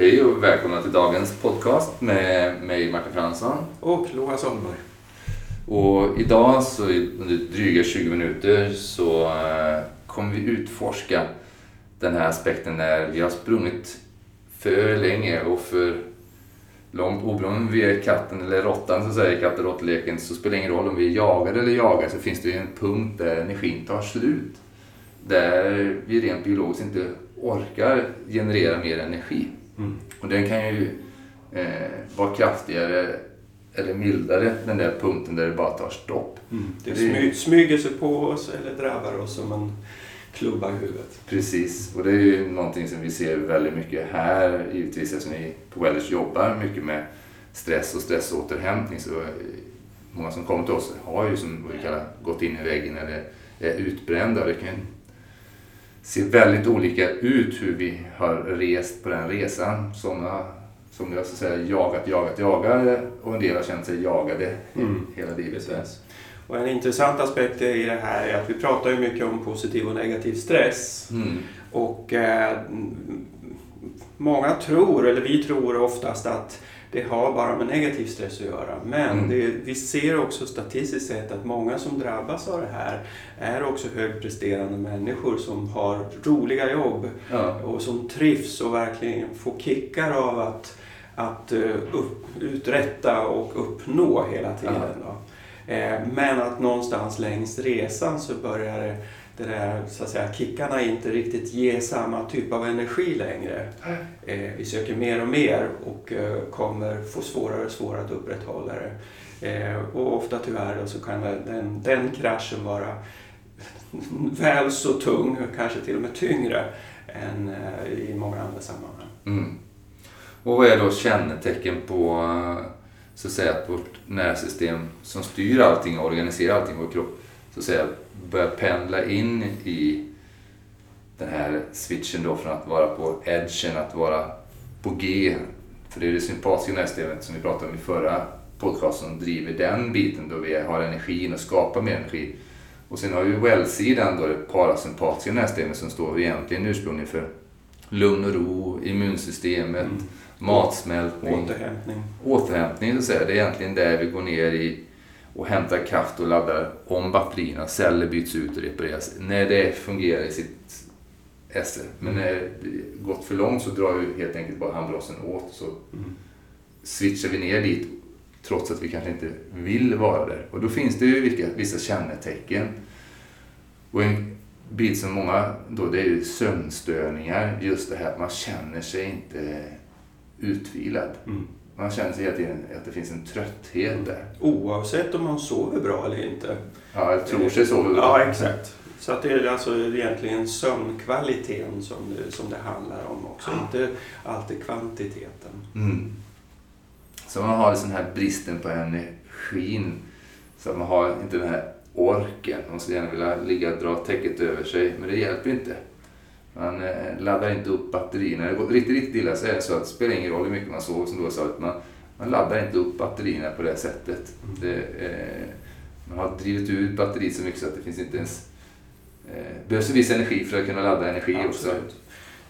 Hej och välkomna till dagens podcast med mig Martin Fransson. Och Loa Solberg. Och idag så under dryga 20 minuter så eh, kommer vi utforska den här aspekten när vi har sprungit för länge och för långt. Oberoende om vi är katten eller råttan så säger katt och råttleken så spelar det ingen roll om vi är jagade eller jagar så finns det ju en punkt där energin tar slut. Där vi rent biologiskt inte orkar generera mer energi. Mm. Och den kan ju eh, vara kraftigare eller mildare den där punkten där det bara tar stopp. Mm. Det Det- smy, smyger sig på oss eller drabbar oss som en klubba i huvudet. Precis, och det är ju någonting som vi ser väldigt mycket här givetvis eftersom vi på Wellers jobbar mycket med stress och stressåterhämtning. Så eh, många som kommer till oss har ju som vi kallar gått in i väggen eller är utbrända. Det kan se väldigt olika ut hur vi har rest på den resan. Sådana som jag så att säga jagat, jagat, jagade och en del har känt sig jagade Mm. hela livet. Precis. Och en intressant aspekt i det här är att vi pratar ju mycket om positiv och negativ stress. Mm. Och eh, många tror, eller vi tror oftast att det har bara med negativ stress att göra. Men Mm. det, vi ser också statistiskt sett att många som drabbas av det här är också högpresterande människor som har roliga jobb Ja. och som trivs och verkligen får kickar av att, att eh, upp, uträtta och uppnå hela tiden. Då. Eh, Men att någonstans längs resan så börjar det, det där, så att säga, kickarna inte riktigt ge samma typ av energi längre. Eh, Vi söker mer och mer och eh, kommer få svårare och svårare att upprätthålla det. Eh, Och ofta tyvärr så kan den, den kraschen vara väl så tung, kanske till och med tyngre, än eh, i många andra sammanhang. Mm. Och vad är då kännetecken på så att säga, att vårt nervsystem som styr allting och organiserar allting i vår kropp så att säga, börjar pendla in i den här switchen då från att vara på edgen, att vara på G. För det är det sympatiska nervsystemet som vi pratade om i förra podcasten som driver den biten då vi har energin och skapar mer energi. Och sen har vi well-sidan då det parasympatiska nervsystemet som står egentligen ursprungligen för lugn och ro, immunsystemet, Mm. matsmältning, Återhämtning. återhämtning så att säga. Det är egentligen där vi går ner i och hämtar kraft och laddar om batterierna. Celler byts ut och repareras när det fungerar i sitt esse. Men när det gått för långt så drar ju helt enkelt bara handbromsen åt så Mm. switchar vi ner dit trots att vi kanske inte vill vara där. Och då finns det ju vilka, vissa kännetecken. Och en bit som många då, det är ju sömnstörningar. Just det här att man känner sig inte utvilad. Mm. Man känner sig hela tiden att det finns en trötthet där. Oavsett om man sover bra eller inte. Ja, jag tror sig så. Ja, exakt. Så att det är alltså egentligen sömnkvaliteten som det, som det handlar om också, inte alltid kvantiteten. Mm. Så man har den här bristen på energin. Så man har inte den här orken. Man skulle gärna vilja ligga och dra täcket över sig, men det hjälper inte. Man eh, laddar inte upp batterierna. Det går riktigt, riktigt illa så är det så att det spelar ingen roll hur mycket man sover som du sagt. Man, man laddar inte upp batterierna på det sättet. Det, eh, man har drivit ut batteriet så mycket så att det finns inte ens... Eh, behövs en viss energi för att kunna ladda energi också. Absolut.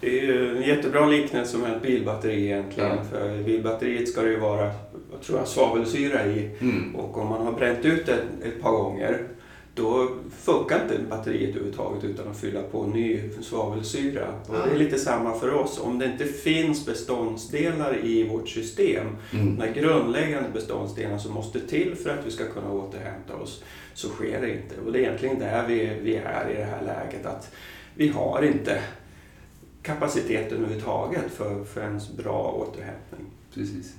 Det är ju en jättebra liknelse med ett bilbatteri egentligen. Ja. För i bilbatteriet ska det ju vara, vad tror jag, svavelsyra i. Mm. Och om man har bränt ut det ett par gånger då funkar inte batteriet överhuvudtaget utan att fylla på ny svavelsyra. Och det är lite samma för oss. Om det inte finns beståndsdelar i vårt system, Mm. de grundläggande beståndsdelarna som måste till för att vi ska kunna återhämta oss, så sker det inte. Och det är egentligen där vi, vi är i det här läget. att Vi har inte kapaciteten överhuvudtaget för, för en bra återhämtning. Precis.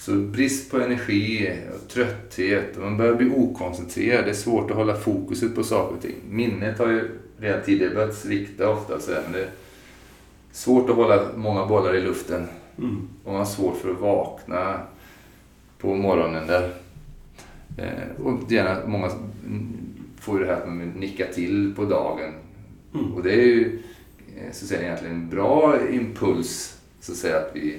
Så brist på energi och trötthet och man börjar bli okoncentrerad. Det är svårt att hålla fokuset på saker och ting. Minnet har ju redan tidigare börjat svikta ofta. Så men det är svårt att hålla många bollar i luften. Mm. Och man har svårt för att vakna på morgonen där. Eh, och gärna, många får ju det här att man vill nicka till på dagen. Mm. Och det är ju eh, så att säga, egentligen en bra impuls så att säga att vi.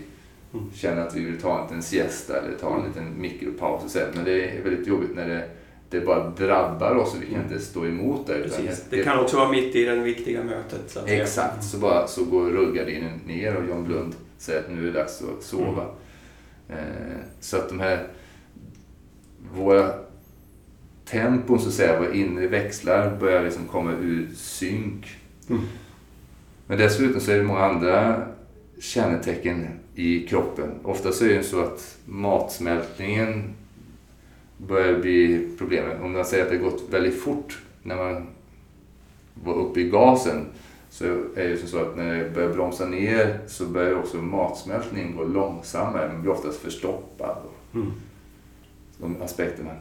Känner att vi vill ta en liten siesta eller ta en liten mikropaus. Och så, men det är väldigt jobbigt när det det bara drabbar oss och vi kan Mm. inte stå emot det. Precis. Det kan också vara mitt i det viktiga mötet. Så. Exakt, så, bara, så går rullgardinen ner och John Blund säger att nu är det dags att sova. Eh, så att de här, våra tempon så att säga, våra inre växlar börjar liksom komma ur synk. Mm. Men dessutom så är det många andra kännetecken i kroppen. Ofta så är det så att matsmältningen börjar bli problemet. Om man säger att det gått väldigt fort när man var uppe i gasen så är det ju så att när det börjar bromsa ner så börjar också matsmältningen gå långsammare. Man blir oftast förstoppad. Mm. De aspekterna.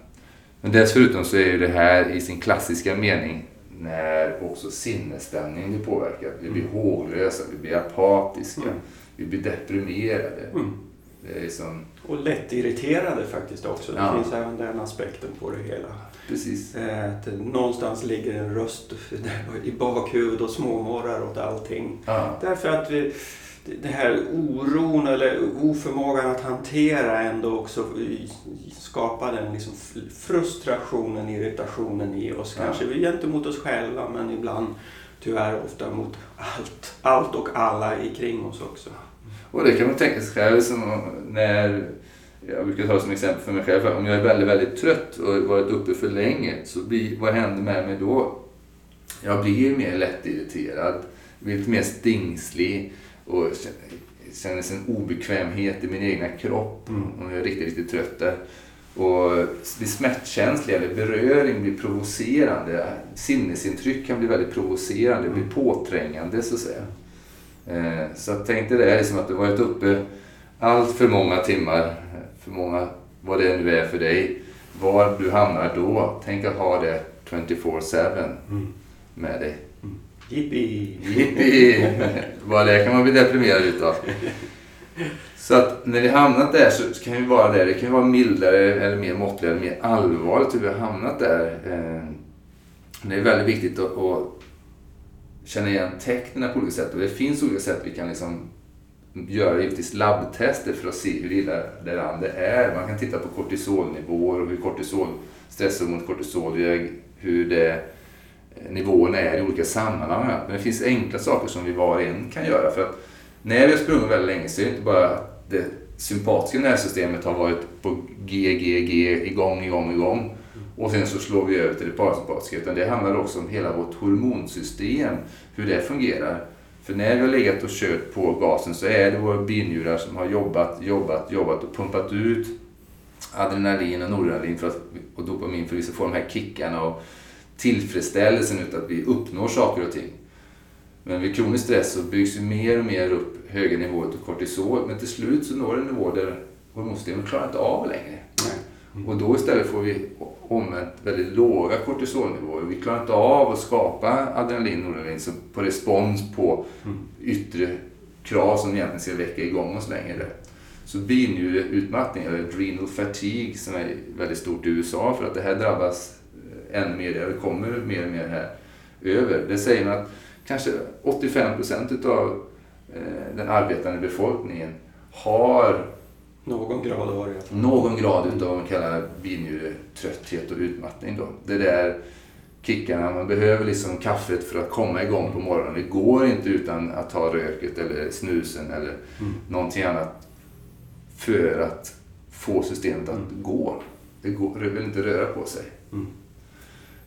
Men dessutom så är ju det här i sin klassiska mening när också sinnesstämningen blir påverkad. Vi blir håglösa, vi blir apatiska, Mm. vi blir deprimerade. Mm. Det är som, Och lättirriterade faktiskt också. Det Ja. finns även den aspekten på det hela. precis. Eh, Att någonstans ligger en röst i bakhuvudet och småmorrar åt allting. Ja. Därför att vi, det här oron eller oförmågan att hantera ändå också skapar den liksom frustrationen, irritationen i oss. Ja. Kanske gentemot oss själva men ibland tyvärr ofta mot allt, allt och alla kring oss också. Och det kan man tänka sig själv som när, jag brukar ta som exempel för mig själv, om jag är väldigt, väldigt trött och varit uppe för länge, så blir, vad händer med mig då? Jag blir mer lättirriterad, blir lite mer stingslig och känner- känner en obekvämhet i min egna kropp Mm. jag är riktigt, riktigt trött där. Och blir smärtkänslig eller beröring blir provocerande. Sinnesintryck kan bli väldigt provocerande, blir påträngande så att säga. Eh, Så att tänk dig det är som att du varit uppe allt för många timmar, för många, vad det nu är för dig. Var du hamnar då, tänk att ha det 24-7 med dig. Jippi! Jippi! Bara det kan man bli deprimerad utav. Så att när vi hamnat där så kan vi vara där. Det kan ju vara mildare eller mer måttligare, eller mer allvarligt hur vi har hamnat där. Eh, det är väldigt viktigt att, att känna igen tecknen på olika sätt. Och det finns olika sätt vi kan liksom göra givetvis labbtester för att se hur illa det andra är. Man kan titta på kortisolnivåer och hur kortisol, stresshormonet kortisol, hur det nivåerna är i olika sammanhang. Men det finns enkla saker som vi var och en kan göra. För att när vi har sprungit väldigt länge så är det inte bara det sympatiska nervsystemet har varit på G, G, G, igång, igång, igång. Och sen så slår vi över till det parasympatiska. Utan det handlar också om hela vårt hormonsystem, hur det fungerar. För när vi har legat och kört på gasen så är det våra binjurar som har jobbat, jobbat, jobbat och pumpat ut adrenalin och noradrenalin för att, och dopamin för att vi ska få de här kickarna och tillfredsställelsen utav att vi uppnår saker och ting. Men vid kronisk stress så byggs ju mer och mer upp höga nivåer av kortisol men till slut så når det en nivå där hormonsystemet klarar inte av längre. Och då istället får vi omvänt väldigt låga kortisolnivåer. Vi klarar inte av att skapa adrenalin och noradrenalin på respons på yttre krav som egentligen ska väcka igång oss längre. Så binjureutmattning, eller adrenal fatigue, som är väldigt stort i USA för att det här drabbas ännu mer, det kommer mer och mer här över. Det säger man att kanske 85 procent utav eh, den arbetande befolkningen har Någon grad av någon grad utav vad man kallar binjuretrötthet och utmattning. Då. Det där kickarna, man behöver liksom kaffet för att komma igång på morgonen. Det går inte utan att ta röket eller snusen eller Mm. någonting annat för att få systemet att gå. Det, går, det vill inte röra på sig. Mm.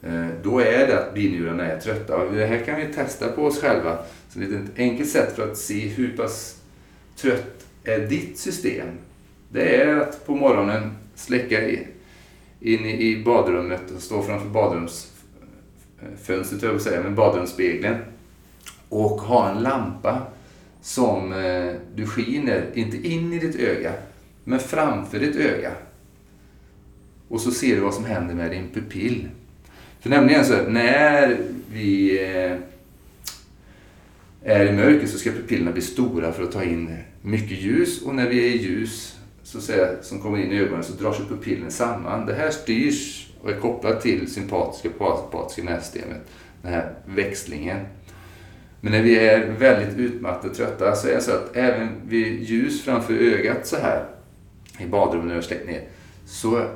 Eh, då är det att binjurarna är trötta. Det här kan vi testa på oss själva. Så det är ett enkelt sätt för att se hur pass trött är ditt system. Det är att på morgonen släcka in i badrummet och stå framför badrumsfönstret, jag säga, men badrumsspegeln. Och ha en lampa som eh, du skiner, inte in i ditt öga, men framför ditt öga. Och så ser du vad som händer med din pupill. För nämligen så att när vi eh, är i mörker så ska pupillerna bli stora för att ta in mycket ljus och när vi är i ljus så att säga, som kommer in i ögonen så drar sig pupillen samman. Det här styrs och är kopplat till sympatiska och parasympatiska nervsystemet, den här växlingen. Men när vi är väldigt utmattade och trötta så är det så att även vid ljus framför ögat så här i badrummet när jag släckt ner så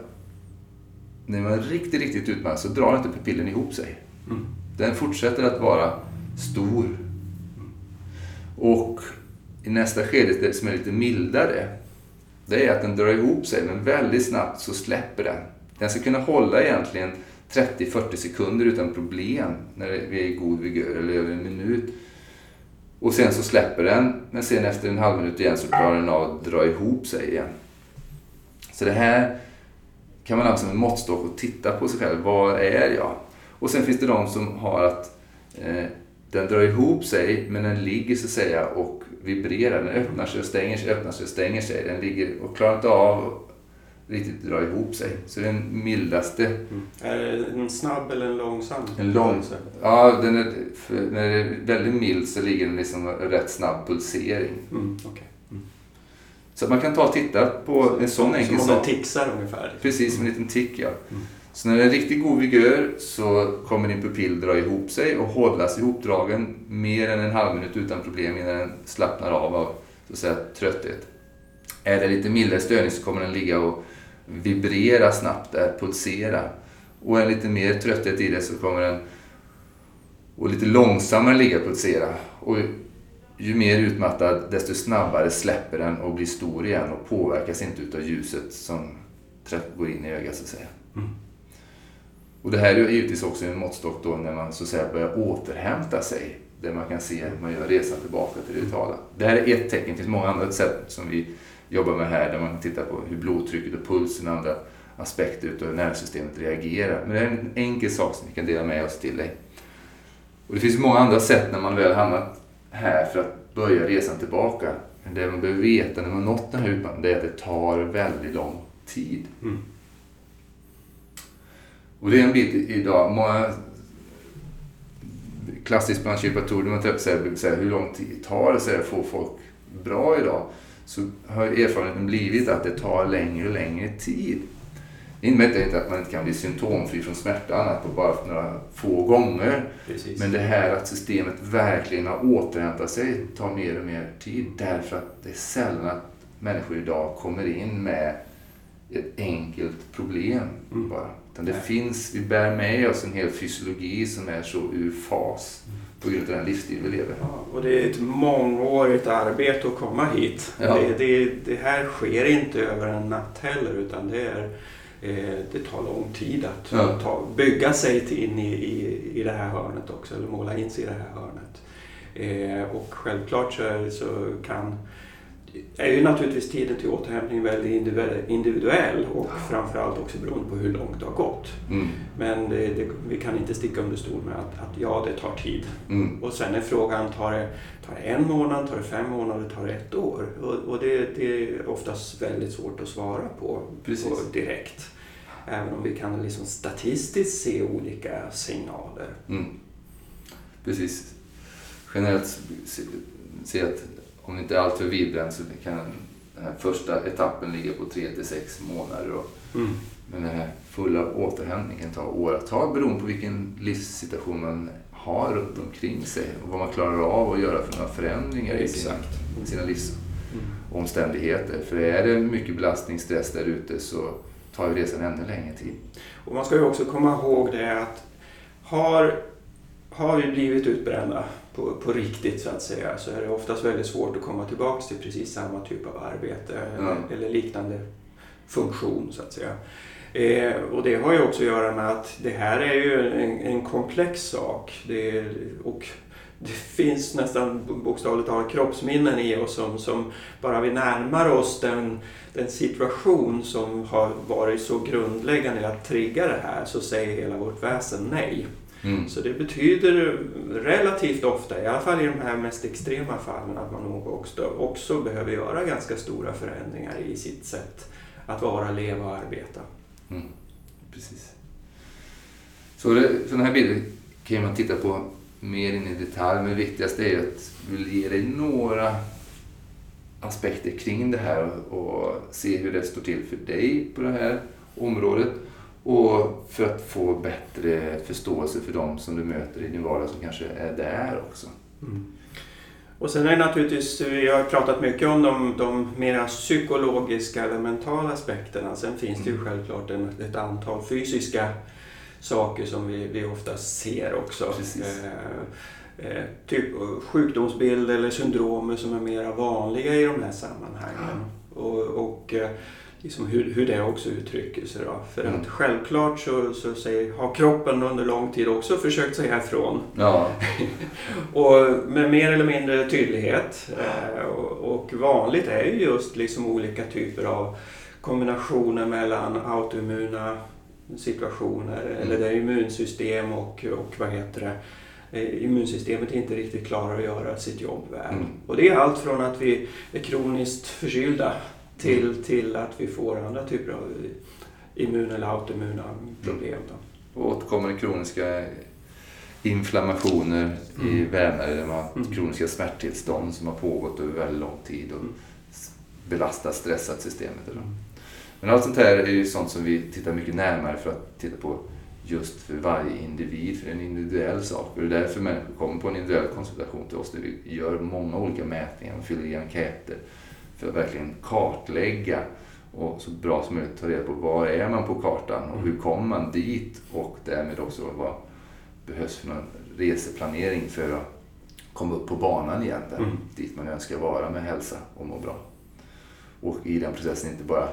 när man är riktigt, riktigt utmattad så drar inte pupillen ihop sig. Mm. Den fortsätter att vara stor. Och i nästa skede, det som är lite mildare, det är att den drar ihop sig, men väldigt snabbt så släpper den. Den ska kunna hålla egentligen 30-40 sekunder utan problem när vi är i god vigör, eller över en minut. Och sen så släpper den, men sen efter en halv minut igen så klarar den av att dra ihop sig igen. Så det här kan man ha som en måttstock och titta på sig själv. Vad är jag? Och sen finns det de som har att eh, den drar ihop sig men den ligger så att säga och vibrerar. Den öppnar sig och stänger sig, öppnar sig och stänger sig. Den ligger och klarar inte av riktigt dra ihop sig. Så det är den mildaste. Mm. Är det en snabb eller en långsam? En lång. Ja, den är, när det är väldigt mild så ligger den liksom rätt snabb pulsering. Mm, okay. Så man kan ta och titta på en sån enkel sak. Som om tixar ungefär? Precis, som en liten tick ja. Mm. Så när det är riktigt god vigör så kommer din pupill dra ihop sig och hållas ihopdragen mer än en halv minut utan problem innan den slappnar av av så att säga, trötthet. Är det lite mildare störning så kommer den ligga och vibrera snabbt där, pulsera. Och är det lite mer trötthet i det så kommer den och lite långsammare ligga och pulsera. Och ju mer utmattad desto snabbare släpper den och blir stor igen och påverkas inte utav ljuset som går in i ögat så att säga. Mm. Och det här är givetvis också en måttstock då när man så att säga börjar återhämta sig. Där man kan se att man gör resan tillbaka till det vitala. Det här är ett tecken. Det finns många andra sätt som vi jobbar med här där man kan titta på hur blodtrycket och pulsen och andra aspekter utav nervsystemet reagerar. Men det är en enkel sak som vi kan dela med oss till dig. Och det finns många andra sätt när man väl hamnat här för att börja resan tillbaka. Men det man behöver veta när man nått den här utmaningen det är att det tar väldigt lång tid. Mm. Och det är en bit idag. Många klassiskt bland kiropraktorer, man säger, säger hur lång tid tar det att få folk bra idag? Så har erfarenheten blivit att det tar längre och längre tid. Det innebär inte att man inte kan bli symptomfri från smärta annat på bara några få gånger. Precis. Men det här att systemet verkligen har återhämtat sig tar mer och mer tid därför att det är sällan att människor idag kommer in med ett enkelt problem mm. bara. Utan det Nej. finns, vi bär med oss en hel fysiologi som är så ur fas på grund av den livsstil vi lever. Ja, och det är ett mångårigt arbete att komma hit. Ja. Det, det, det, här sker inte över en natt heller utan det, är, det tar lång tid att ja. ta, bygga sig in i, i, i det här hörnet också, eller måla in sig i det här hörnet. Eh, och självklart så, så kan är ju naturligtvis tiden till återhämtning väldigt individuell och framförallt också beroende på hur långt det har gått. Mm. Men det, det, vi kan inte sticka under stol med att, att ja, det tar tid. Mm. Och sen är frågan, tar det, tar det en månad, tar det fem månader, tar det ett år? Och, och det, det, är oftast väldigt svårt att svara på, på direkt. Även om vi kan liksom statistiskt se olika signaler. Mm. Precis. Generellt se att om det inte är alltför vidbränt så kan den här första etappen ligga på 3 till 6 månader. Och, mm. Men den här fulla återhämtningen tar åratal beroende på vilken livssituation man har runt omkring sig och vad man klarar av att göra för några förändringar i sina, sina livsomständigheter. Mm. För är det mycket belastning, stress där ute så tar ju resan ännu längre tid. Och man ska ju också komma ihåg det att har, har vi blivit utbrända på, på riktigt så att säga så är det oftast väldigt svårt att komma tillbaka till precis samma typ av arbete eller, eller, liknande funktion så att säga. Eh, och det har ju också att göra med att det här är ju en, en komplex sak. Det, och det finns nästan bokstavligt talat kroppsminnen i oss som, som bara vi närmar oss den, den situation som har varit så grundläggande att trigga det här så säger hela vårt väsen nej. Mm. Så det betyder relativt ofta, i alla fall i de här mest extrema fallen, att man nog också, också behöver göra ganska stora förändringar i sitt sätt att vara, leva och arbeta. Mm. Precis. Så det, sådana här bilder kan man titta på mer in i detalj, men det viktigaste är att vi ge dig några aspekter kring det här och se hur det står till för dig på det här området. Och för att få bättre förståelse för dem som du möter i din vardag som kanske är där också. Mm. Och sen är det naturligtvis, vi har pratat mycket om de, de mera psykologiska eller mentala aspekterna. Sen finns det ju Mm. självklart en, ett antal fysiska saker som vi, vi ofta ser också. Eh, eh, typ sjukdomsbild eller syndromer som är mera vanliga i de här sammanhangen. Och, och eh, liksom hur, hur det också uttrycker sig. Då. För Mm. att självklart så, så säger, har kroppen under lång tid också försökt säga ifrån. Ja, Och med mer eller mindre tydlighet. Eh, och, och vanligt är ju just liksom olika typer av kombinationer mellan autoimmuna situationer Mm. eller där immunsystem och, och vad heter det, eh, immunsystemet inte riktigt klarar att göra sitt jobb väl. Mm. Och det är allt från att vi är kroniskt förkylda till, Mm. till att vi får andra typer av immun eller autoimmuna problem. Då. och återkommande kroniska inflammationer i Mm. vävnader, man Mm. kroniska smärttillstånd som har pågått över väldigt lång tid och Mm. belastat, stressat systemet. eller. Men allt sånt här är ju sånt som vi tittar mycket närmare för att titta på just för varje individ, för det är en individuell sak. Och det är därför människor kommer på en individuell konsultation till oss där vi gör många olika mätningar och fyller i enkäter för att verkligen kartlägga och så bra som möjligt ta reda på var är man på kartan och hur kommer man dit och därmed också vad behövs för någon reseplanering för att komma upp på banan igen där, Mm. dit man önskar vara med hälsa och må bra. Och i den processen inte bara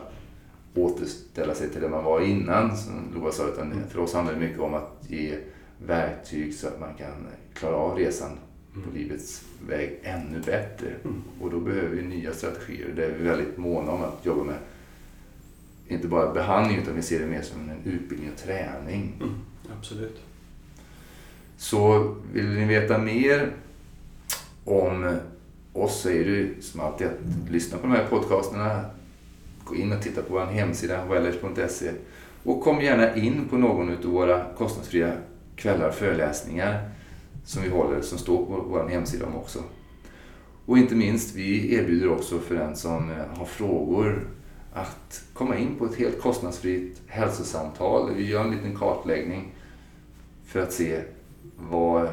återställa sig till det man var innan, som Loa sa, utan Mm. för oss handlar det mycket om att ge verktyg så att man kan klara av resan. På livets väg ännu bättre. Mm. Och då behöver vi nya strategier. Det är vi väldigt måna om att jobba med. Inte bara behandling utan vi ser det mer som en utbildning och träning. Mm. Absolut. Så vill ni veta mer om oss så är det som alltid att lyssna på de här podcasterna. Gå in och titta på vår hemsida, wellers.se. Och kom gärna in på någon av våra kostnadsfria kvällar och föreläsningar som vi håller, som står på vår hemsida om också. Och inte minst, vi erbjuder också för den som eh, har frågor att komma in på ett helt kostnadsfritt hälsosamtal. Vi gör en liten kartläggning för att se vad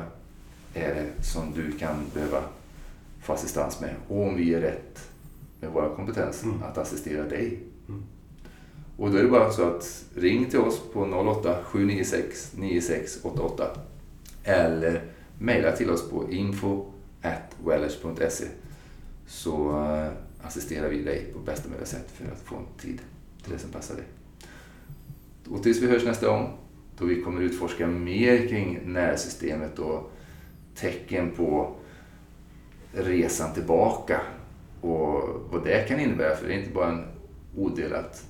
är det som du kan behöva få assistans med och om vi är rätt med våra kompetens Mm. att assistera dig. Mm. Och då är det bara så att ring till oss på 08 796 9688 eller mejla till oss på info at wellers.se så eh, assisterar vi dig på bästa möjliga sätt för att få en tid till det som passar dig. Och tills vi hörs nästa gång då vi kommer utforska mer kring nervsystemet och tecken på resan tillbaka och vad det kan innebära. För det är inte bara en odelat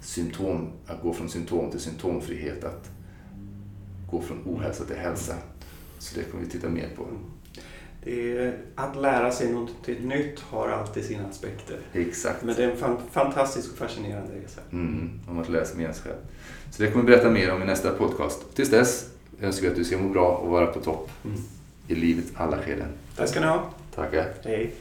symptom, att gå från symptom till symptomfrihet, att gå från ohälsa till hälsa. Så det kommer vi titta mer på. Det är, att lära sig något nytt har alltid sina aspekter. Exakt. Men det är en fan, fantastisk och fascinerande resa. Mm, om att lära sig mer själv. Så det kommer vi berätta mer om i nästa podcast. Tills dess önskar vi att du ska må bra och vara på topp Mm. i livets alla skeden. Tack ska ni ha. Tackar. Hej.